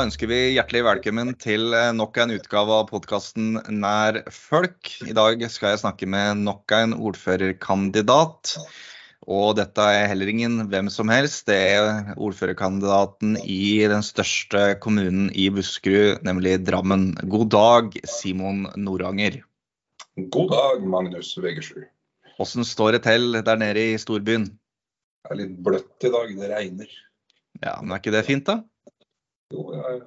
Da ønsker vi hjertelig velkommen til eh, nok en utgave av podkasten Nær folk. I dag skal jeg snakke med nok en ordførerkandidat. Og dette er heller ingen hvem som helst. Det er ordførerkandidaten i den største kommunen i Buskerud, nemlig Drammen. God dag, Simon Noranger. God dag, Magnus Vegersrud. Åssen står det til der nede i storbyen? Det er litt bløtt i dag, det regner. Ja, men er ikke det fint, da? Jo, jeg,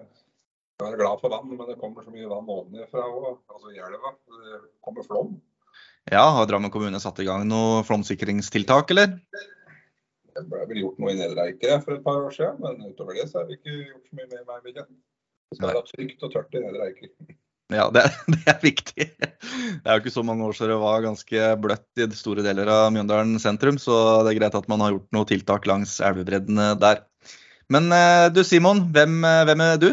jeg er glad for vann, men det kommer så mye vann ovenfra òg. Altså i elva. Det kommer flom. Ja, Har Drammen kommune satt i gang noe flomsikringstiltak, eller? Det ble vel gjort noe i Nedre for et par år siden, men utover det så har vi ikke gjort så mye med meg. Jeg. Det skal være trygt og tørt i Nedre. Ja, det, det, er viktig. Det er jo ikke så mange år siden det var ganske bløtt i store deler av Mjøndalen sentrum, så det er greit at man har gjort noe tiltak langs elvebreddene der. Men eh, du Simon, hvem, eh, hvem, er du?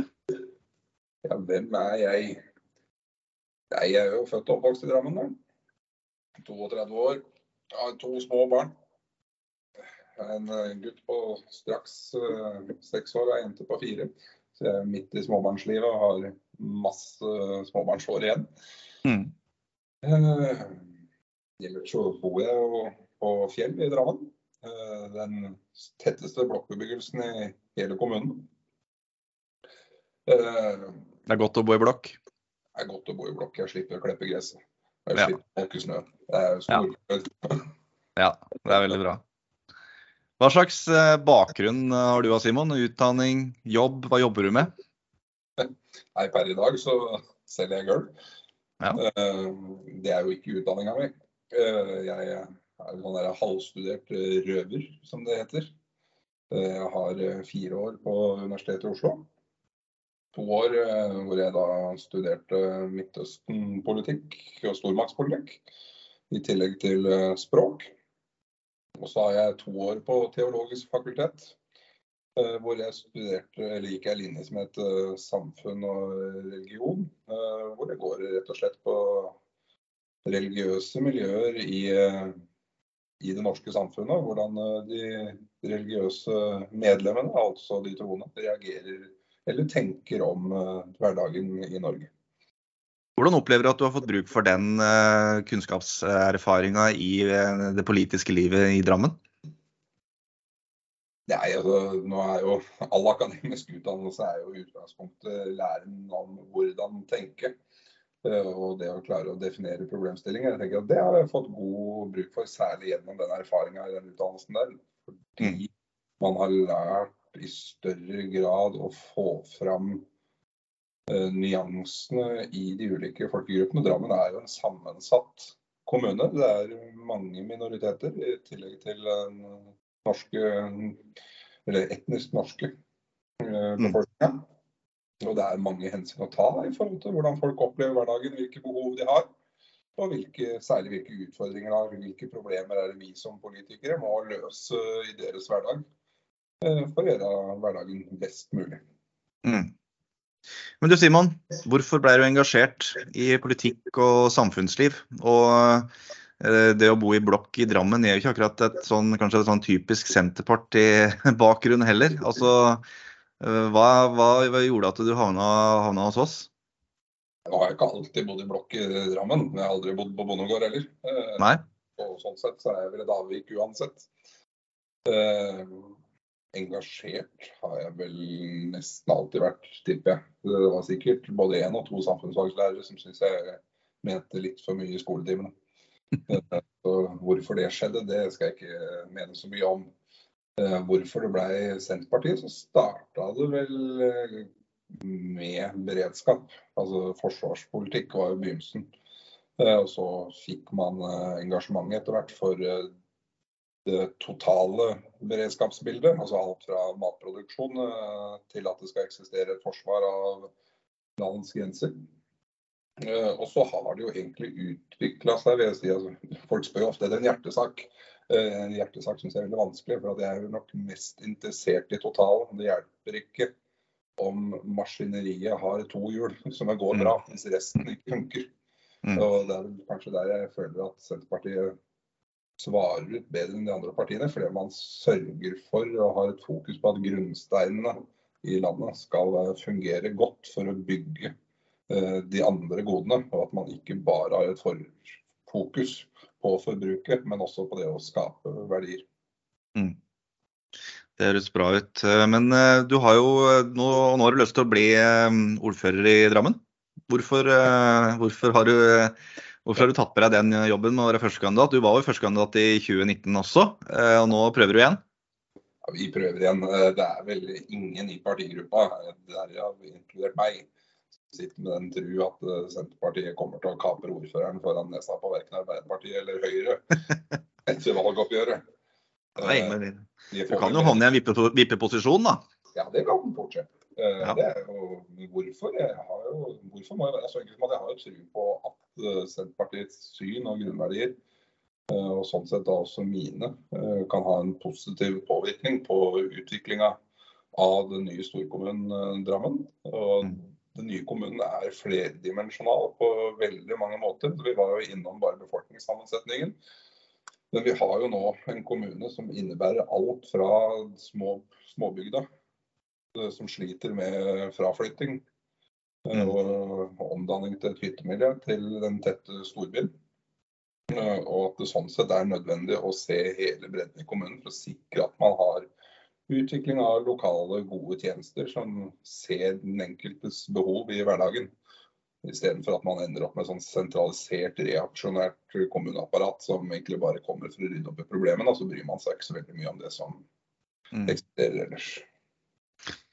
Ja, hvem er jeg? Jeg er jo født og oppvokst i Drammen. Da. 32 år. Jeg har to små barn. En eh, gutt på straks seks år og ei jente på fire. Så jeg er midt i småbarnslivet og har masse småbarnsår igjen. Mm. Ellers så bor jeg jo på Fjell i Drammen. Den tetteste blokkbebyggelsen i hele kommunen. Eh, det er godt å bo i blokk? Det er godt å bo i blokk. Jeg slipper å klippe gresset. Jeg slipper å måke snø. Det er stor ja. ja, det er veldig bra. Hva slags eh, bakgrunn eh, har du Simon? Utdanning, jobb, hva jobber du med? Nei, per i dag så selger jeg gulv. Ja. Det er jo ikke utdanninga mi. Jeg sånn halvstudert røver, som det heter. Eh, jeg har eh, fire år på Universitetet i Oslo. To år eh, hvor jeg da studerte Midtøsten-politikk og stormaktspolitikk. I tillegg til språk. Og så har jeg to år på Teologisk fakultet. Hvor jeg studerte, eller gikk ei linje som het samfunn og religion. Hvor det går rett og slett på religiøse miljøer i i det norske samfunnet. Hvordan eh, de religiøse medlemmene, altså de troende, reagerer eller tenker om eh, hverdagen i Norge. Hvordan opplever du at du har fått bruk for den uh, kunnskapserfaringa i det politiske livet i Drammen? Nei, altså, nå er jo All akademisk utdannelse er jo i utgangspunktet læren om hvordan tenke. Eh, og det å klare å definere problemstillinger. Jeg tenker at Det har jeg fått god bruk for, særlig gjennom den erfaringa i den utdannelsen der. Fordi mm. man har lært i større grad å få fram uh, nyansene i de ulike folkegruppene. Drammen er jo en sammensatt kommune. Det er mange minoriteter, i tillegg til den norske, eller etnisk norske uh, befolkninga. Og det er mange hensyn å ta i forhold til hvordan folk opplever hverdagen, hvilke behov de har. Og hvilke, særlig hvilke utfordringer har, hvilke problemer er det vi som politikere må løse i deres hverdag eh, for å gjøre hverdagen best mulig. Mm. Men du Simon, hvorfor ble du engasjert i politikk og samfunnsliv? Og eh, det å bo i blokk i Drammen er jo ikke akkurat et sånn, kanskje et sånn typisk Senterparti-bakgrunn heller. Altså, hva, hva, hva, gjorde at du havna, havna hos oss? Nå har jeg ikke alltid bodd i blokk i Drammen. Jeg har aldri bodd på bondegård heller. Eh, Nei. Og sånn sett så er jeg vel et avvik uansett. Eh, engasjert har jeg vel nesten alltid vært, tipper jeg. Det var sikkert både én og to samfunnsfagslærere som syntes jeg mente litt for mye i skoletimene. Eh, så hvorfor det skjedde, det skal jeg ikke mene så mye om. Eh, hvorfor det ble Senterpartiet, så starta det vel eh, med beredskap. Altså forsvarspolitikk var jo begynnelsen. Eh, og så fikk man engasjement etter hvert for det totale beredskapsbildet. Altså alt fra matproduksjon til at det skal eksistere et forsvar av landets grenser. Og så har det jo egentlig utvikla seg, vil jeg si. Altså, folk spør jo ofte er det en hjertesak. Eh, en hjertesak som er veldig vanskelig, for jeg er nok mest interessert i totalen. Det hjelper ikke om maskineriet har to hjul som går bra, mm. hvis resten ikke funker. Mm. Og Det er kanskje der jeg føler at Senterpartiet svarer ut bedre enn de andre partiene. Fordi man sørger for og har et fokus på at grunnsteinene i landet skal fungere godt for å bygge de andre godene, og at man ikke bare har et fokus på forbruket, men også på det å skape verdier. Mm. Det høres bra ut. Men du har jo nå, nå har du lyst til å bli ordfører i Drammen. Hvorfor, hvorfor, har du, hvorfor, har du, tatt på deg den jobben med å være førstekandidat? Du var jo førstekandidat i 2019 også, og nå prøver du igjen? Ja, vi prøver igjen. Det er vel ingen i partigruppa, derav inkludert meg, sitter med den tru at Senterpartiet kommer til å kapre ordføreren foran nesa på verken Arbeiderpartiet eller Høyre etter valgoppgjøret. Nei, men du kan jo havne i en vippeposisjon, da? Ja, det kan fortsette. Ja. Det er jo, hvorfor, jo, hvorfor må jeg være så enkelt som at jeg har tro på at Senterpartiets syn og grunnverdier, og sånn sett da også mine, kan ha en positiv påvirkning på utviklinga av den nye storkommunen Drammen. Og den nye kommunen er flerdimensjonal på veldig mange måter. Vi var jo innom bare befolkningssammensetningen. Men vi har jo nå en kommune som innebærer alt fra små, småbygda som sliter med fraflytting mm. og omdanning til et hyttemiljø til den tette storbyen. Og at det sånn sett er nødvendig å se hele bredden i kommunen for å sikre at man har utvikling av lokale, gode tjenester som ser den enkeltes behov i hverdagen. Istedenfor at man ender opp med sånn sentralisert, reaksjonært kommuneapparat som egentlig bare kommer for å rydde opp i problemene, og så bryr man seg ikke så veldig mye om det som mm. eksisterer ellers.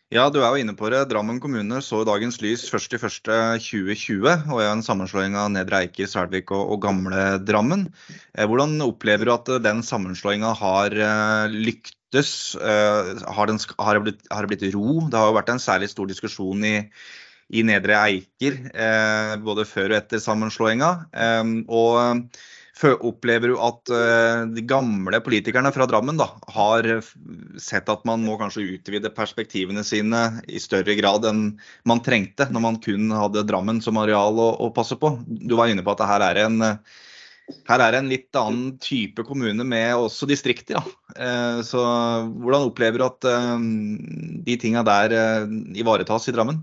Ja, du er jo inne på det. Drammen kommune så dagens lys 1.1.2020 og er en sammenslåing av Nedre Eiker, Selvik og, og, Gamle Drammen. Eh, hvordan opplever du at den sammenslåinga har eh, lyktes? Eh, har, den, har, det blitt, har, det blitt, ro? Det har jo vært en særlig stor diskusjon i, i Nedre Eiker, eh, både før og etter sammenslåinga. Eh, og opplever du at eh, de gamle politikerne fra Drammen da, har sett at man må kanskje utvide perspektivene sine i større grad enn man trengte når man kun hadde Drammen som areal å, å passe på? Du var inne på at her er en her er en litt annen type kommune med også distrikter. Ja. Så hvordan opplever du at de tinga der ivaretas i Drammen?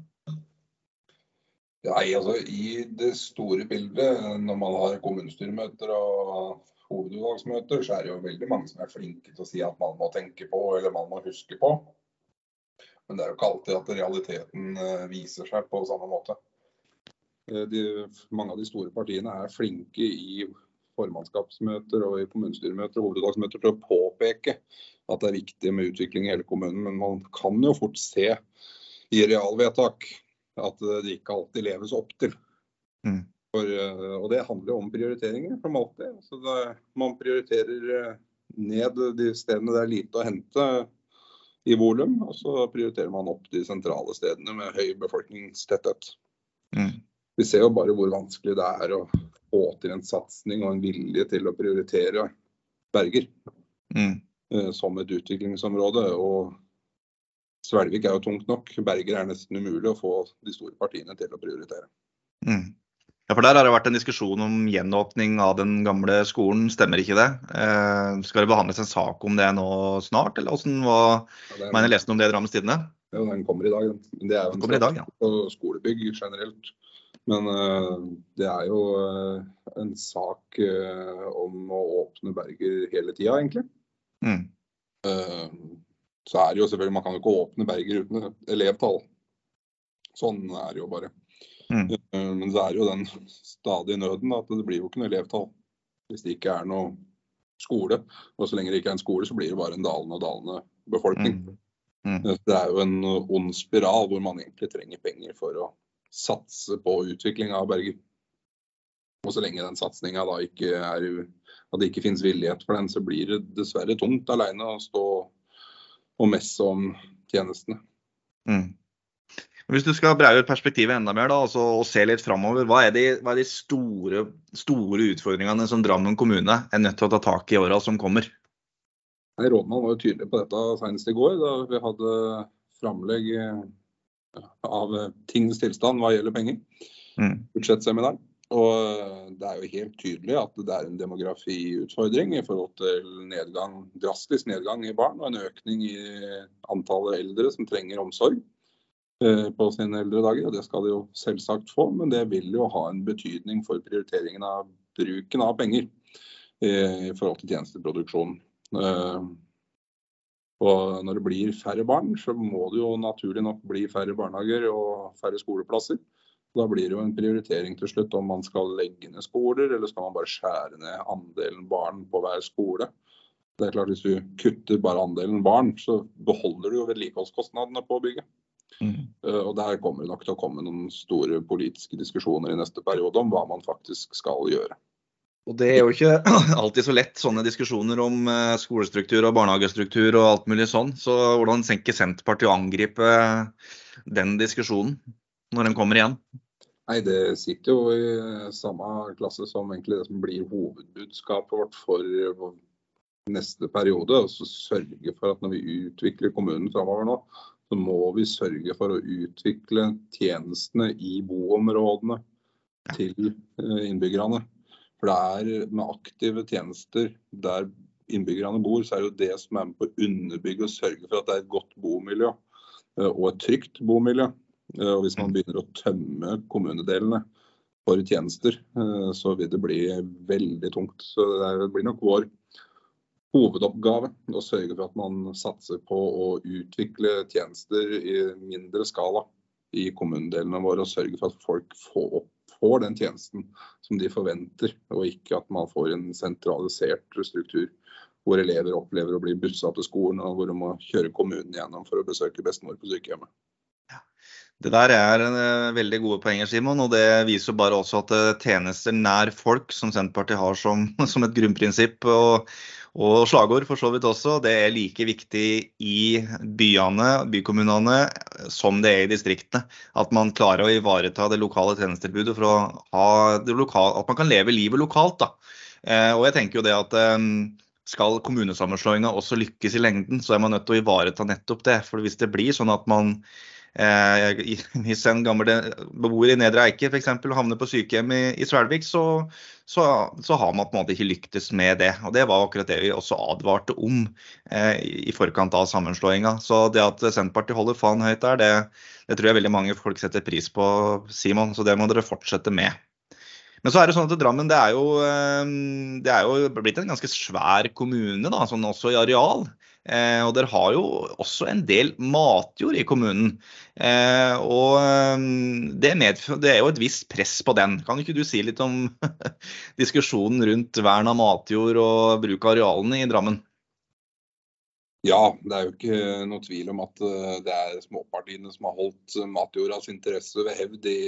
Nei, altså I det store bildet, når man har kommunestyremøter og hovedutvalgsmøter, så er det jo veldig mange som er flinke til å si at man må tenke på eller man må huske på. Men det er jo ikke alltid at realiteten eh, viser seg på samme måte. Eh, de, mange av de store partiene er flinke i formannskapsmøter og i kommunestyremøter og hovedutvalgsmøter til å påpeke at det er viktig med utvikling i hele kommunen. Men man kan jo fort se i realvedtak at det ikke alltid leves opp til. Mm. For, eh, og det handler jo om prioriteringer, som alltid. Så det, man prioriterer eh, ned de stedene det er lite å hente i volum, og så prioriterer man opp de sentrale stedene med høy befolkningstetthet. Mm. Vi ser jo bare hvor vanskelig det er å få til en satsing og en vilje til å prioritere Berger mm. Eh, som et utviklingsområde. Og Svelvik er jo tungt nok. Berger er nesten umulig å få de store partiene til å prioritere. Mm. Ja, for Der har det vært en diskusjon om gjenåpning av den gamle skolen, stemmer ikke det? Eh, skal det behandles en sak om det nå snart, eller hvordan var, ja, er... mener lesen om det i Drammens Tidende? Ja, den kommer i dag. Det er jo en sak ja. på skolebygg generelt. Men uh, det er jo uh, en sak uh, om å åpne Berger hele tida, egentlig. Mm så er det jo selvfølgelig Man kan jo ikke åpne Berger uten elevtall. Sånn er det jo bare. Mm. Eh, men så er det jo den stadige nøden at det blir jo ikke noe elevtall hvis det ikke er noe skole. Og så lenge det ikke er en skole, så blir det bare en dalende og dalende befolkning. Mm. Mm. Eh, det er jo en ond spiral hvor man egentlig trenger penger for å satse på utvikling av Berger. Og så lenge den satsinga da ikke er at det ikke finnes villighet for den, så blir det dessverre tungt alene å stå og messe om tjenestene. Mm. Hvis du skal breie ut perspektivet enda mer da, altså, og se litt framover, hva er de, hva er de store, store, utfordringene som Drammen kommune er nødt til å ta tak i i åra som kommer? Nei, Rådmann var jo tydelig på dette senest i går, da vi hadde framlegg av tingens tilstand hva gjelder penger. Mm. Budsjettseminar. Og eh, det er jo helt tydelig at det er en demografiutfordring i forhold til nedgang, drastisk nedgang i barn og en økning i antallet eldre som trenger omsorg. på sine eldre dager, og det skal de jo selvsagt få. Men det vil jo ha en betydning for prioriteringen av bruken av penger i forhold til tjenesteproduksjonen. Og når det blir færre barn, så må det jo naturlig nok bli færre barnehager og færre skoleplasser. Da blir det jo en prioritering til slutt om man skal legge ned skoler, eller skal man bare skjære ned andelen barn på hver skole. Det er klart Hvis du kutter bare andelen barn, så beholder du jo vedlikeholdskostnadene på bygget. Mm. Og Der kommer det nok til å komme noen store politiske diskusjoner i neste periode om hva man faktisk skal gjøre. Og Det er jo ikke alltid så lett, sånne diskusjoner om eh, skolestruktur og barnehagestruktur og alt mulig sånn. Så hvordan senker Senterpartiet å angripe den diskusjonen når den kommer igjen? Nei, Det sitter jo i samme klasse som egentlig det som blir hovedbudskapet vårt for neste periode. Altså sørge for at når vi utvikler kommunen framover nå, så må vi sørge for å utvikle tjenestene i boområdene til eh, innbyggerne. For det er med aktive tjenester der innbyggerne bor, så er det jo det som er med på å underbygge og sørge for at det er et godt bomiljø eh, og et trygt bomiljø. Eh, og hvis man begynner å tømme kommunedelene for tjenester, eh, så vil det bli veldig tungt. Så det blir nok vår hovedoppgave å sørge for at man satser på å utvikle tjenester i mindre skala i kommunedelene våre, og sørge for at folk får opp får den tjenesten som de forventer, og ikke at man får en sentralisert struktur hvor elever opplever å bli bussa til skolen, og hvor de må kjøre kommunen gjennom for å besøke bestemor på sykehjemmet. Det der er en, uh, veldig gode poenger, Simon. og Det viser bare også at uh, tjenester nær folk, som Senterpartiet har som, som et grunnprinsipp, og, og slagord for så vidt også, det er like viktig i byene, bykommunene, som det er i distriktene. At man klarer å ivareta det lokale tjenestetilbudet for å ha det lokale, at man kan leve livet lokalt. da. Eh, og jeg tenker jo det at eh, skal kommunesammenslåinga også lykkes i lengden, så er man nødt til å ivareta nettopp det. For hvis det blir sånn at man Eh, hvis en gammel beboer i Nedre Eiker f.eks. havner på sykehjem i, i Svelvik, så, så, så, har man på en måte ikke lyktes med det. Og Det var akkurat det vi også advarte om eh, i forkant av sammenslåinga. Så det at Senterpartiet holder faen høyt der, det, det, tror jeg veldig mange folk setter pris på, Simon. Så det må dere fortsette med. Men så er det sånn at Drammen det er, jo, eh, det er jo blitt en ganske svær kommune, da, sånn også i areal. Eh, og dere har jo også en del matjord i kommunen. Eh, og eh, det, det, er jo et visst press på den. Kan ikke du si litt om diskusjonen rundt vern av matjord og bruk av arealene i Drammen? Ja, det er jo ikke noe tvil om at eh, det er småpartiene som har holdt matjordas interesse ved hevd i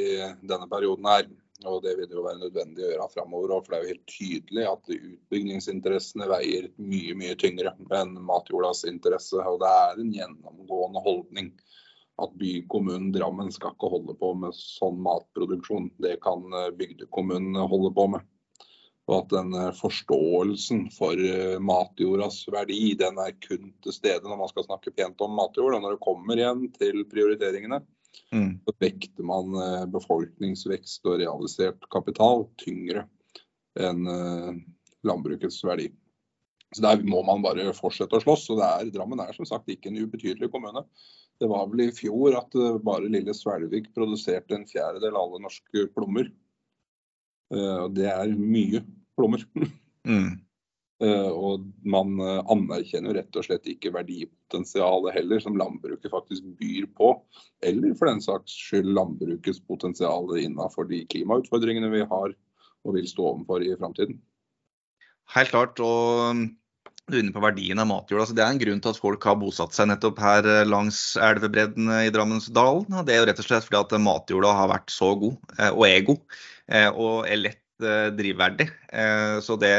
denne perioden her. Og det vil jo være nødvendig å gjøre framover for det er jo helt tydelig at utbyggingsinteressene veier mye mye tyngre enn matjordas interesse. Og det er en gjennomgående holdning at bykommunen Drammen skal ikke holde på med sånn matproduksjon. Det kan bygdekommunene bygdekommunen holde på med. Og at den eh, forståelsen for eh, matjordas verdi, den er kun til stede når man skal snakke pent om matjord. Og når det kommer igjen til prioriteringene, Mm. Så vekter man eh, befolkningsvekst og realisert kapital tyngre enn eh, landbrukets verdi. Så Der må man bare fortsette å slåss. og det er, Drammen er som sagt ikke en ubetydelig kommune. Det var vel i fjor at eh, bare lille Svelvik produserte en fjerdedel av alle norske plommer. Det er mye plommer. Mm. Eh, og man eh, anerkjenner rett og slett ikke verdipotensialet heller, som landbruket faktisk byr på. Eller for den saks skyld landbrukets potensial innenfor de klimautfordringene vi har og vil stå overfor i framtiden. Helt klart. og um, du er inne på verdien av matjord. Altså, det er en grunn til at folk har bosatt seg nettopp her eh, langs elvebredden i Drammensdalen. Det er jo rett og slett fordi at matjorda har vært så god, og er god, og er lett drivverdig. Eh, så det,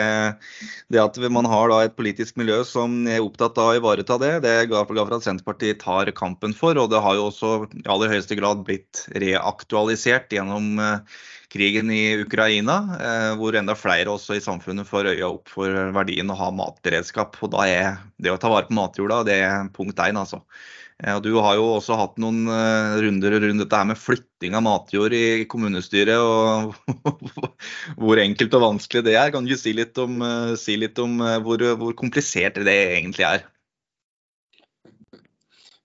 det, at man har et politisk miljø som er opptatt av å ivareta det, det er for at Senterpartiet tar kampen for. Og det har jo også i aller høyeste grad blitt reaktualisert gjennom eh, krigen i Ukraina, hvor enda flere også i samfunnet får øya opp for verdien å ha matberedskap. Og da er det å ta vare på matjorda det er punkt én, altså. Og du har jo også hatt noen eh, runder rundt dette her med flytting av matjord i kommunestyret, og hvor enkelt og vanskelig det er. Kan du si litt om, eh, si litt om eh, hvor, hvor, komplisert det egentlig er?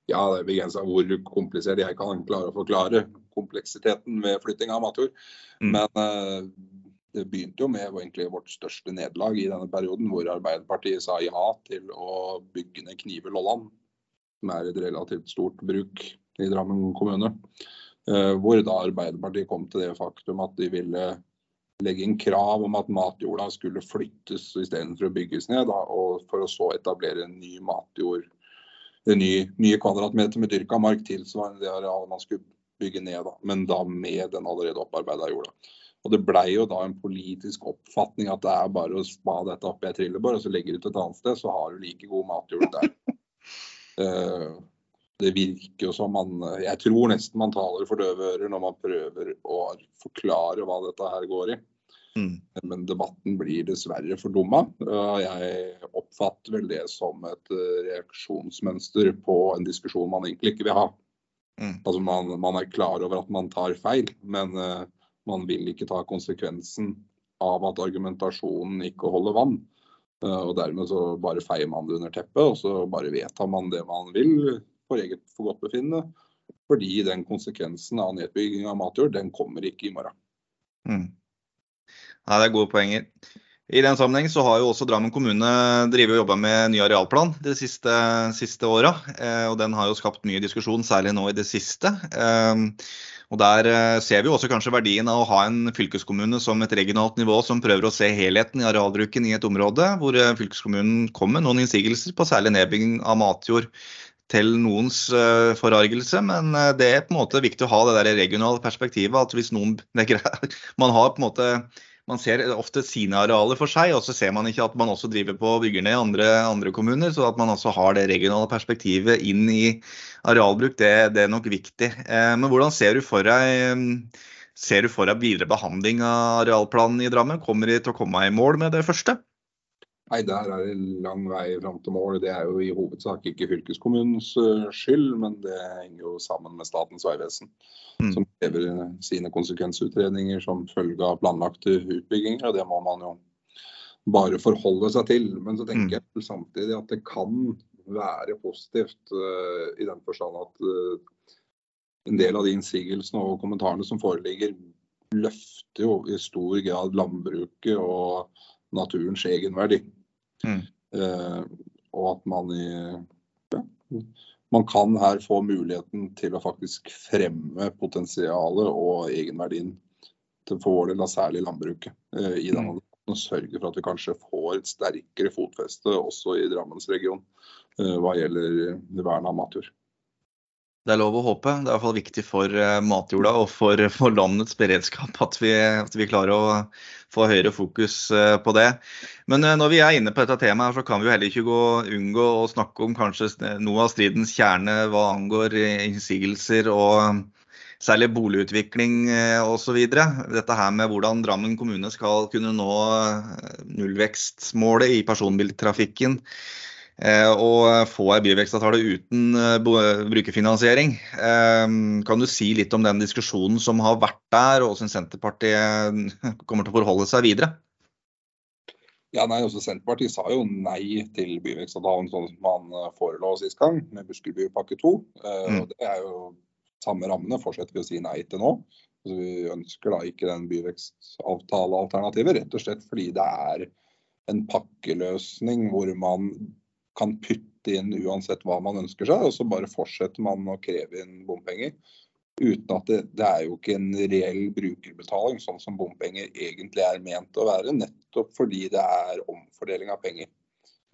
Ja, det er begrensa hvor komplisert jeg kan klare å forklare kompleksiteten ved flytting av matjord. Mm. Men det begynte jo med egentlig vårt største nederlag i denne perioden, hvor Arbeiderpartiet sa ja til å bygge ned Knive Lolland, som er et relativt stort bruk i Drammen kommune. Uh, hvor da Arbeiderpartiet kom til det faktum at de ville legge inn krav om at matjorda skulle flyttes istedenfor å bygges ned, da, og for å så etablere en ny matjord ny, nye kvadratmeter med dyrka mark tilsvarende det arealet man skulle bygge ned, da, men da med den allerede opparbeida jorda. Og Det blei jo da en politisk oppfatning at det er bare å spa dette opp i ei trillebår og så legger du ut et annet sted, så har du like god matjord der. Uh, det virker jo som man Jeg tror nesten man taler for døve ører når man prøver å forklare hva dette her går i. Mm. Men debatten blir dessverre fordumma. Jeg oppfatter vel det som et eh, reaksjonsmønster på en diskusjon man egentlig ikke vil ha. Mm. Altså man, man, er klar over at man tar feil, men man vil ikke ta konsekvensen av at argumentasjonen ikke holder vann. Uh, og Dermed så bare feier man det under teppet, og så bare vedtar man det man vil for eget forgodtbefinnende. Fordi den konsekvensen av nedbygging av matjord, den kommer ikke i morgen. Mm. Nei, det er gode poenger. I den sammenheng så har jo også Drammen kommune drevet og jobba med ny arealplan de siste, siste åra. Eh, og den har jo skapt mye diskusjon, særlig nå i det siste. Eh, og Der eh, ser vi også kanskje verdien av å ha en fylkeskommune som et regionalt nivå som prøver å se helheten i arealbruken i et område, hvor fylkeskommunen kommer med noen innsigelser på særlig nedbygging av matjord til noens forargelse, men det er på en måte viktig å ha det der regionale perspektivet. at hvis noen, Man har på en måte man ser ofte sine arealer for seg, og så ser man ikke at man også driver på og bygger ned andre, andre kommuner. Så at man også har det regionale perspektivet inn i arealbruk, det, det er nok viktig. Eh, men hvordan ser du for deg Ser du for deg videre behandling av arealplanen i Drammen? Kommer de til å komme i mål med det første? Nei, Der er det lang vei fram til mål. Det er jo i hovedsak ikke fylkeskommunens eh, skyld, men det henger jo sammen med Statens vegvesen. Mm. Som krever sine konsekvensutredninger som følge av planlagte utbygginger. og Det må man jo bare forholde seg til. Men så tenker mm. jeg samtidig at det kan være positivt uh, i den forstand at uh, en del av de innsigelsene og kommentarene som foreligger, løfter jo i stor grad landbruket og naturens egenverdi. Mm. Eh, og at man i ja, man kan her få muligheten til å faktisk fremme potensialet og egenverdien til for vår del særlig landbruket eh, i denne mm. og sørge for at vi kanskje får et sterkere fotfeste også i Drammensregionen eh, hva gjelder vern av matjord. Det er lov å håpe. Det er i hvert fall viktig for eh, matjorda og for, for landets beredskap at vi, at vi, klarer å få høyere fokus eh, på det. Men eh, når vi er inne på dette temaet, så kan vi jo heller ikke gå, unngå å snakke om kanskje noe av stridens kjerne hva angår innsigelser og særlig boligutvikling osv. Dette her med hvordan Drammen kommune skal kunne nå nullvekstmålet i personbiltrafikken. Eh, og få ei byvekstavtale uten eh, brukerfinansiering. Eh, kan du si litt om den diskusjonen som har vært der, og hvordan Senterpartiet kommer til å forholde seg videre? Ja, nei, også Senterpartiet sa jo nei til byvekstavtalen sånn som man forelå sist gang, med Buskerudbypakke 2. Mm. Og det er jo samme rammene fortsetter vi å si nei til nå. Altså, vi ønsker da ikke den byvekstavtalealternativet, rett og slett fordi det er en pakkeløsning hvor man kan putte inn uansett hva man ønsker seg, og så bare fortsetter man å kreve inn bompenger. Uten at det, det er jo ikke en reell brukerbetaling, sånn som bompenger egentlig er ment å være. Nettopp fordi det er omfordeling av penger.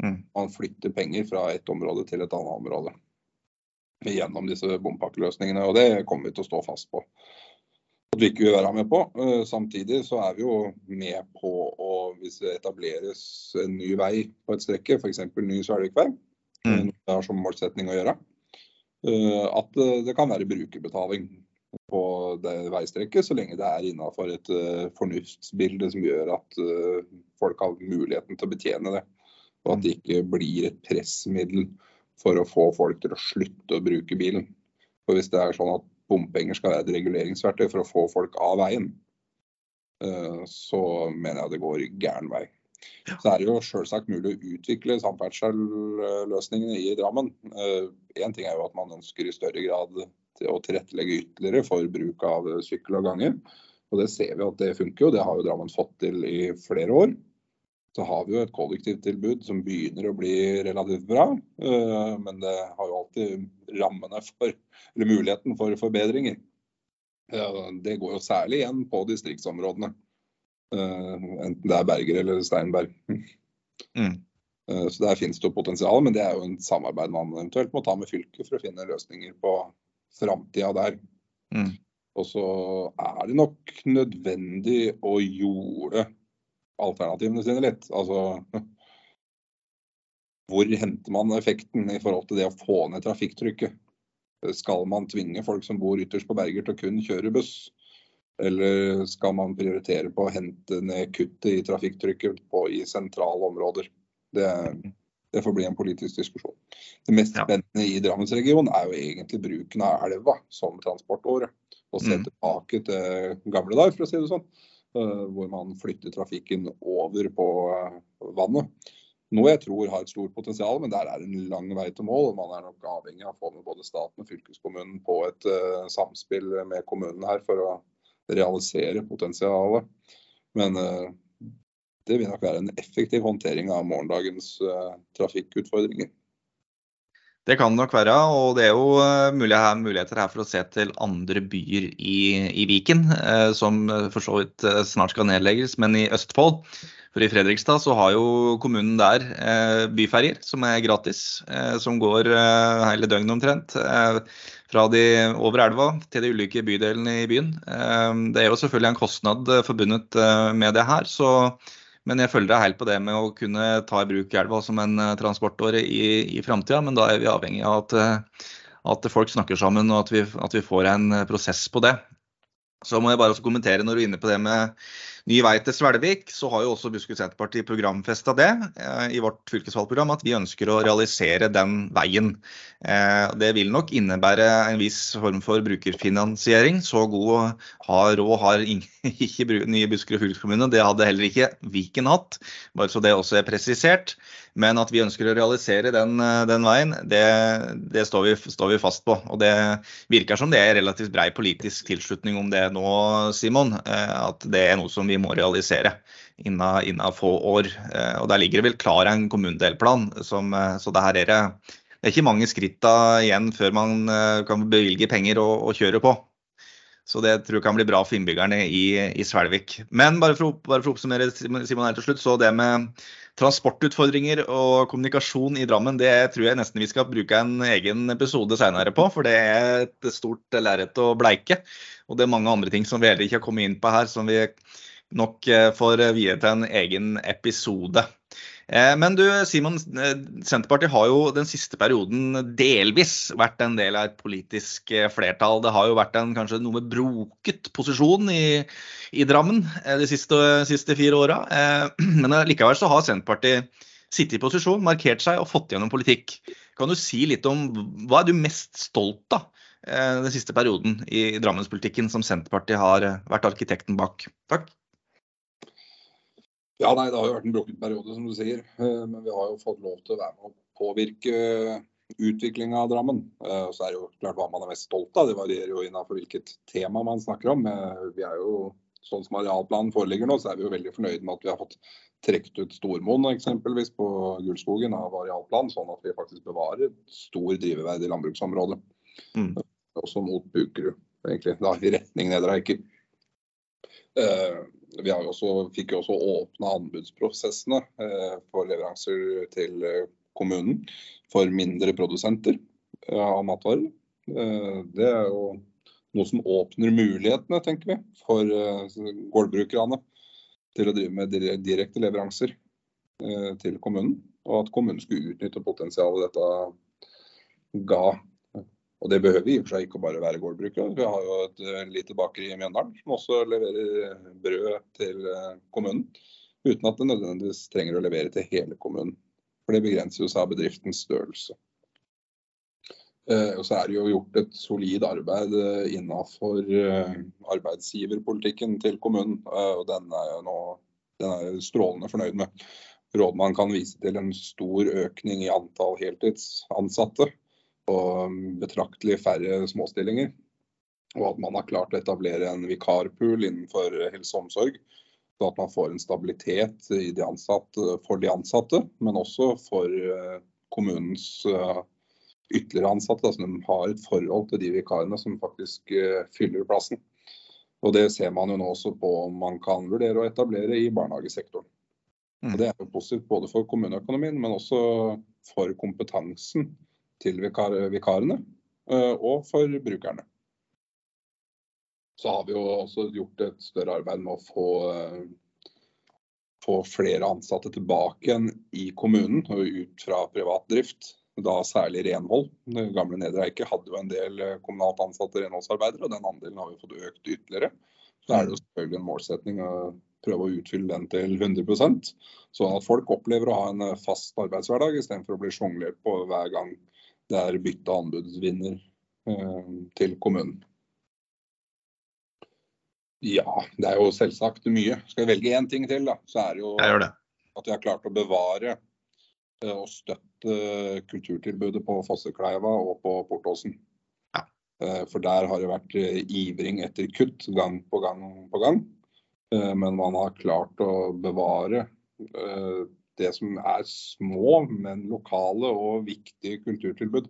Mm. Man flytter penger fra et område til et annet område gjennom disse bompakkeløsningene. Og det kommer vi til å stå fast på at vi ikke vil være med på. Eh, samtidig så er vi jo med på å, hvis det etableres en ny vei på et strekke, f.eks. ny Svelvikvei, mm. det har som målsetning å gjøre, eh, at eh, det kan være brukerbetaling på det veistrekket, så lenge det er innafor et fornuftsbilde som gjør at folk har muligheten til å betjene det. Og at det ikke blir et pressmiddel for å få folk til å slutte å bruke bilen. For Hvis det er sånn at bompenger skal være et reguleringsverktøy for å få folk av veien, eh, så mener jeg det går gæren vei. Så er det jo selvsagt mulig å utvikle samferdselsløsningene i Drammen. Én ting er jo at man ønsker i større grad å tilrettelegge ytterligere for bruk av sykkel og gange. Og det ser vi at det funker jo. Det har jo Drammen fått til i flere år. Så har vi jo et kollektivtilbud som begynner å bli relativt bra. Men det har jo alltid rammene for, eller muligheten for forbedringer. Det går jo særlig igjen på distriktsområdene. Enten det er Berger eller Steinberg. Mm. Så der finnes det jo potensial, men det er jo en samarbeid man eventuelt må ta med fylket for å finne løsninger på framtida der. Mm. Og så er det nok nødvendig å jorde alternativene sine litt. Altså hvor henter man effekten i forhold til det å få ned trafikktrykket? Skal man tvinge folk som bor ytterst på Berger til å kun kjøre buss? Eller skal man prioritere på å hente ned kuttet i trafikktrykket på, i sentrale områder? Det, det, får bli en politisk diskusjon. Det mest spennende i Drammensregionen er jo egentlig bruken av elva som transportåre og se mm. tilbake til gamle dager, for å si det sånn. Eh, hvor man flytter trafikken over på eh, vannet. Noe jeg tror har et stort potensial, men der er en lang vei til mål. og Man er nok avhengig av å få med både staten og fylkeskommunen på et uh, samspill med kommunen her for å realisere potensialet. Men det vil nok være en effektiv håndtering av morgendagens trafikkutfordringer. Det kan det nok være, og det er jo eh, muligheter her for å se til andre byer i, i Viken, eh, som for så vidt eh, snart skal nedlegges, men i Østfold. For i Fredrikstad så har jo kommunen der byferjer som er gratis, som går hele døgnet omtrent. Fra de over elva til de ulike bydelene i byen. Det er jo selvfølgelig en kostnad forbundet med det her. så men jeg følger deg helt på det med å kunne ta i bruk elva som en eh, transportåre i, i framtida. Men da er vi avhengig av at, eh, at folk snakker sammen og at vi, at vi, får en eh, prosess på det. Så må jeg bare også kommentere når du er inne på det med ny vei til Svelvik, så har jo også Buskerud Senterparti programfesta det eh, i vårt fylkesvalgprogram, at vi ønsker å realisere den veien. Eh, det vil nok innebære en viss form for brukerfinansiering. Så god har råd har ikke nye Buskerud fylkeskommune. Det hadde heller ikke Viken hatt, bare så det også er presisert. Men at vi ønsker å realisere den, eh, den veien, det, det står, vi, står, vi, fast på. Og det virker som det er relativt brei politisk tilslutning om det nå, Simon. At det er noe som vi må realisere innen, få år. Eh, og der ligger det vel klar en kommunedelplan. Som, så det her er det, det er ikke mange skritta igjen før man kan bevilge penger og, og kjøre på. Så det tror jeg kan bli bra for innbyggerne i, i Svelvik. Men bare for, bare for, å oppsummere Simon her til slutt, så det med transportutfordringer og kommunikasjon i Drammen, det tror jeg nesten vi skal bruke en egen episode senere på. For det er et stort lerret å bleike. Og det er mange andre ting som vi heller ikke har kommet inn på her, som vi nok eh, får vie til en egen episode. Eh, men du Simon, eh, Senterpartiet har jo den siste perioden delvis vært en del av et politisk flertall. Det har jo vært en kanskje noe broket posisjon i, i Drammen de siste, siste fire åra. Men likevel så har Senterpartiet sittet i posisjon, markert seg og fått gjennom politikk. Kan du si litt om hva er du mest stolt av den siste perioden i Drammenspolitikken som Senterpartiet har vært arkitekten bak? Takk. Ja, nei, Det har jo vært en brukket periode, som du sier. Eh, men vi har jo fått lov til å være med og påvirke utviklinga av Drammen. Eh, så er det jo klart hva man er mest stolt av. Det varierer jo innenfor hvilket tema man snakker om. Eh, vi er jo, Sånn som arealplanen foreligger nå, så er vi jo veldig fornøyd med at vi har fått trukket ut Stormoen eksempelvis på Gullskogen av arealplan, sånn at vi faktisk bevarer stor driveverdig landbruksområde. Mm. Også mot Bukerud, egentlig. Da, I retning Nedre Eiker vi også, fikk jo også åpna anbudsprosessene eh, for leveranser til eh, kommunen for mindre produsenter eh, av matvarer. Det er jo noe som åpner mulighetene, tenker vi, for gårdbrukerne til å drive med direkte leveranser til kommunen. Og at kommunen skulle utnytte potensialet dette ga og det behøver i og for seg ikke bare være gårdbrukere. Vi har jo et lite bakeri i Mjøndalen som også leverer brød til uh, kommunen. Uten at det nødvendigvis trenger å levere til hele kommunen. For det begrenser jo seg av bedriftens størrelse. Uh, og så er det jo gjort et solid arbeid innenfor arbeidsgiverpolitikken til kommunen. og den er jo nå den er jeg strålende fornøyd med. Rådmannen kan vise til en stor økning i antall heltidsansatte og betraktelig færre småstillinger. Og at man har klart å etablere en vikarpool innenfor helse og omsorg. Så at man får en stabilitet de ansatte, for de ansatte, men også for eh, kommunens eh, ytterligere ansatte. Altså de har et forhold til de vikarene som faktisk eh, fyller plassen. Og Det ser man jo nå også på om man kan vurdere å etablere i barnehagesektoren. Og Det er jo positivt både for kommuneøkonomien, men også for kompetansen til vikar vikarene og for brukerne så har vi jo også gjort et større arbeid med å få, eh, få flere ansatte tilbake igjen i kommunen og ut fra privat drift. Da særlig renhold. Det gamle Nedre Eike hadde jo en del eh, kommunalt ansatte renholdsarbeidere, og den andelen har vi fått økt ytterligere. Så er det jo selvfølgelig en målsetning å prøve å utfylle den til 100% sånn at folk opplever å ha en eh, fast arbeidshverdag istedenfor å bli sjonglert på hver gang det er bytte anbudsvinner eh, til kommunen. Ja, det er jo selvsagt mye. Skal jeg velge én ting til, da, så er det jo at vi har klart å bevare eh, og støtte kulturtilbudet på Fossekleiva og på Portåsen. Ja. Eh, for der har det vært ivring etter kutt gang på gang på gang. Men man har klart å bevare det som er små, men lokale og viktige kulturtilbud.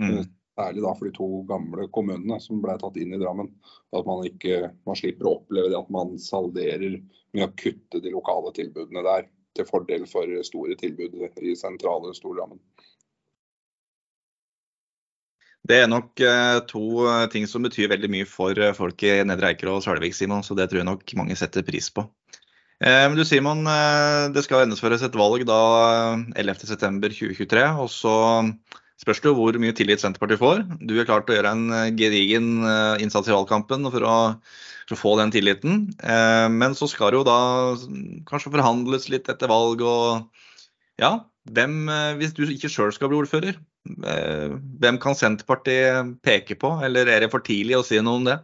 Mm. Særlig da for de to gamle kommunene som ble tatt inn i Drammen. At man, ikke, man slipper å oppleve det at man salderer med å kutte de lokale tilbudene der. Til fordel for store tilbud i sentrale Stor-Drammen. Det er nok eh, to eh, ting som betyr veldig mye for eh, folk i Nedre Eiker og Svelvik, Simon. Så det tror jeg nok mange setter pris på. Men du Simon, det skal gjennomføres et valg da 11.9.2023. Og så spørs det hvor mye tillit Senterpartiet får. Du er klart å gjøre en eh, gedigen eh, innsats i valgkampen for å, for å få den tilliten. Eh, men så skal det jo da kanskje forhandles litt etter valg og ja, hvem, hvis du ikke sjøl skal bli ordfører, hvem kan Senterpartiet peke på, eller er det for tidlig å si noe om det?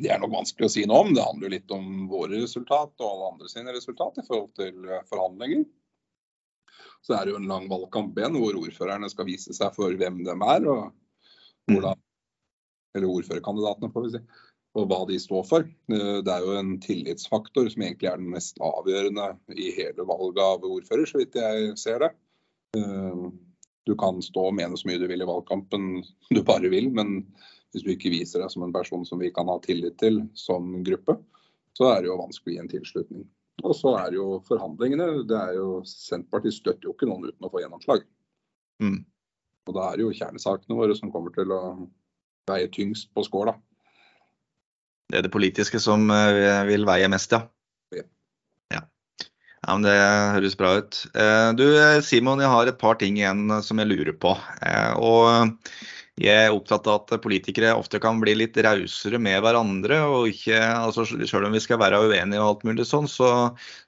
Det er nok vanskelig å si noe om. Det handler jo litt om våre resultat og alle andre sine resultat i forhold til forhandlinger så er det jo en lang valgkamp igjen hvor ordførerne skal vise seg for hvem de er. og hvordan, Eller ordførerkandidatene, får vi si. Og hva de står for. Eh, det er jo en tillitsfaktor som egentlig er den mest avgjørende i hele valget av ordfører, så vidt jeg ser det. Eh, du kan stå og mene så mye du vil i valgkampen du bare vil, men hvis du ikke viser deg som en person som vi kan ha tillit til som gruppe, så er det jo vanskelig å gi en tilslutning. Og så er jo forhandlingene det er jo, Senterpartiet støtter jo ikke noen uten å få gjennomslag. Mm. Og da er det jo kjernesakene våre som kommer til å veie tyngst på skåla. Det er det politiske som eh, vil veie mest, ja. ja. ja. Ja, men Det høres bra ut. Eh, du Simon, jeg har et par ting igjen som jeg lurer på. Eh, og jeg er opptatt av at politikere ofte kan bli litt rausere med hverandre. og ikke, altså Selv om vi skal være uenige og alt mulig sånn, så,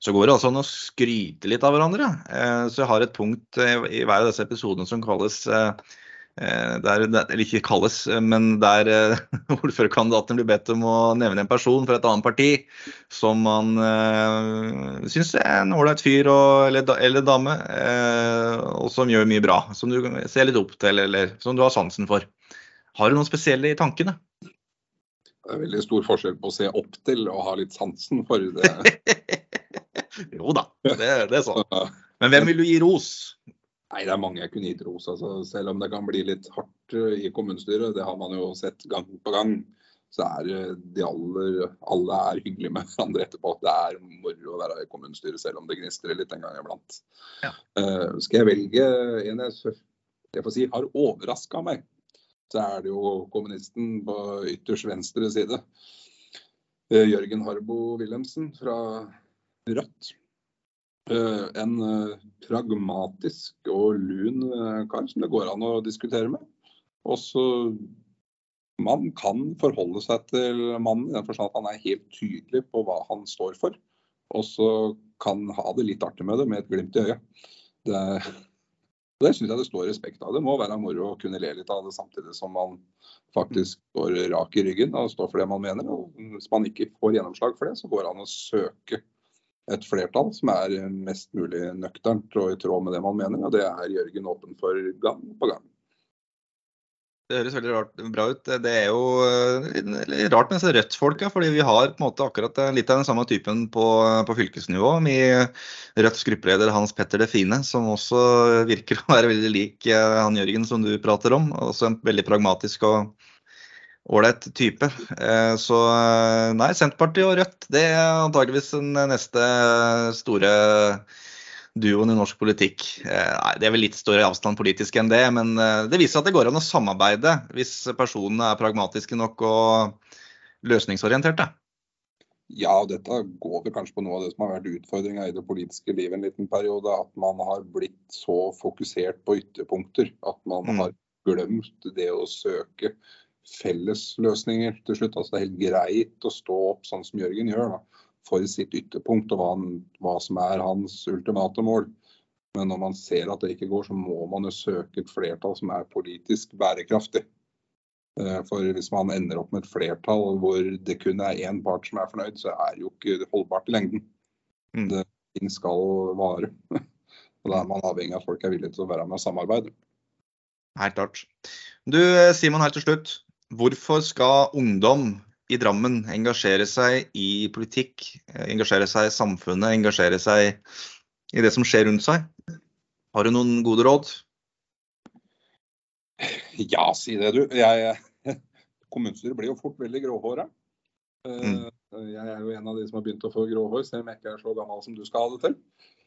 så går det altså an å skryte litt av hverandre. Eh, så jeg har et punkt i hver av disse episodene som kalles eh, Eh, der, eller ikke kalles, men der eh, ordførerkandidaten blir bedt om å nevne en person fra et annet parti som man uh, syns er en ålreit fyr og, eller, eller, dame, uh, og som gjør mye bra. Som du ser litt opp til, eller som du har sansen for. Har du noen spesielle i tankene? Det er veldig stor forskjell på å se opp til og ha litt sansen for det. jo da, det, det er sånn. Men hvem vil du gi ros? Nei, det er mange jeg kunne gitt ros. Altså, selv om det kan bli litt hardt eh, i kommunestyret, det har man jo sett gang på gang, så er de aller, alle er hyggelige med hverandre etterpå. Det er moro å være i kommunestyret, selv om det gnistrer litt en gang iblant. Ja. Uh, skal jeg velge en jeg, jeg får si har overraska meg, så er det jo kommunisten på ytterst venstre side. Jørgen Harbo Wilhelmsen fra Rødt. Eh, en eh, pragmatisk og lun eh, kar som det går an å diskutere med. Også man kan forholde seg til mannen i den forstand at han er helt tydelig på hva han står for. Og så kan ha det litt artig med det, med et glimt i øyet. Det, det syns jeg det står respekt av. Det må være moro å kunne le litt av det samtidig som man faktisk står rak i ryggen og står for det man mener. Og hvis man ikke får gjennomslag for det, så går det an å søke et flertall som er mest mulig nøkternt og i tråd med det man mener. Og det er Jørgen åpen for gang på gang. Det høres veldig rart, bra ut. Det er jo litt rart med disse Rødt-folka, fordi vi har på en måte akkurat litt av den samme typen på, på fylkesnivå. Med Rødts gruppeleder Hans Petter Det Fine, som også virker å være veldig lik han Jørgen som du prater om. Også en veldig pragmatisk og ålreit type. Så nei, Senterpartiet og Rødt det er antageligvis den neste store duoen i norsk politikk. Nei, det er vel litt større avstand politisk enn det, men det viser at det går an å samarbeide hvis personene er pragmatiske nok og løsningsorienterte. Ja, og dette går vel kanskje på noe av det som har vært utfordringa i det politiske livet en liten periode. At man har blitt så fokusert på ytterpunkter at man mm. har glemt det å søke felles løsninger til slutt. Altså Det er helt greit å stå opp sånn som Jørgen gjør. da for sitt ytterpunkt og hva, han, hva, som er hans ultimate mål. Men når man ser at det ikke går, så må man jo søke et flertall som er politisk bærekraftig. Eh, for hvis man ender opp med et flertall hvor det kun er én part som er fornøyd, så er det jo ikke holdbart i lengden. Mm. Det, ting skal vare. Og da er man avhengig av at folk er villige til å være med og samarbeide. Helt klart. Du Simon, helt til slutt. Hvorfor skal ungdom i Drammen engasjere seg i politikk, engasjere seg i samfunnet, engasjere seg i det som skjer rundt seg? Har du noen gode råd? Ja, si det du. Jeg, kommunestyret blir jo fort veldig gråhåra. Mm. Eh, jeg er jo en av de som har begynt å få gråhår, selv om jeg ikke er så gammel som du skal ha det til.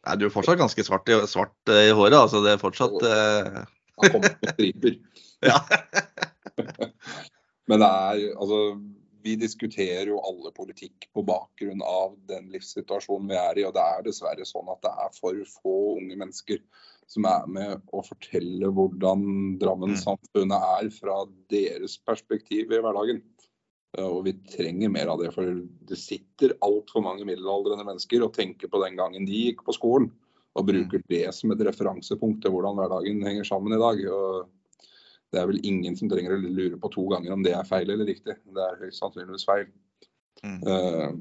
Nei, Du er fortsatt ganske svart i, svart i håret, altså. Det er fortsatt uh... Han kommer med striper. ja. Men det er altså vi diskuterer jo alle politikk på bakgrunn av den livssituasjonen vi er i. Og det er dessverre sånn at det er for få unge mennesker som er med å fortelle hvordan Drammen-samfunnet er fra deres perspektiv i hverdagen. Og vi trenger mer av det, for det sitter altfor mange middelaldrende mennesker og tenker på den gangen de gikk på skolen, og bruker det som et referansepunkt til hvordan hverdagen henger sammen i dag. Og det er vel ingen som trenger å lure på to ganger om det er feil eller riktig. Det er høyst sannsynligvis feil. Mm. Uh,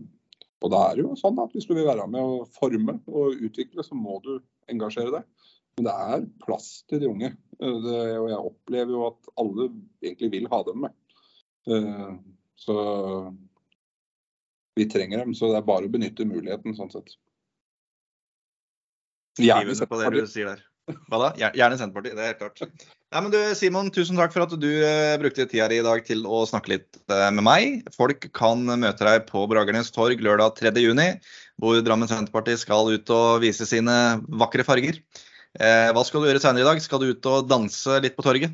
og da er det jo sånn at hvis du vil være med å forme og utvikle, så må du engasjere deg. Men det er plass til de unge. Uh, det, og jeg opplever jo at alle egentlig vil ha dem med. Uh, så vi trenger dem. Så det er bare å benytte muligheten, sånn sett. Gjerne der. Hva da? Gjerne Senterpartiet, det er helt klart. Nei, men du, Simon, tusen takk for at du uh, brukte tida di i dag til å snakke litt uh, med meg. Folk kan møte deg på Bragernes torg lørdag 3.6, hvor Drammen Senterparti skal ut og vise sine vakre farger. Uh, hva skal du gjøre senere i dag? Skal du ut og danse litt på torget?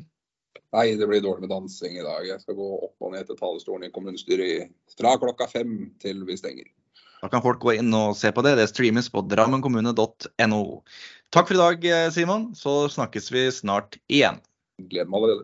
Nei, det blir dårlig med dansing i dag. Jeg skal gå opp og ned til talerstolen i kommunestyret fra klokka fem til vi stenger. Da kan folk gå inn og se på det. Det streames på drammenkommune.no. Takk for i dag, Simon. Så snakkes vi snart igjen. Gleder meg allerede.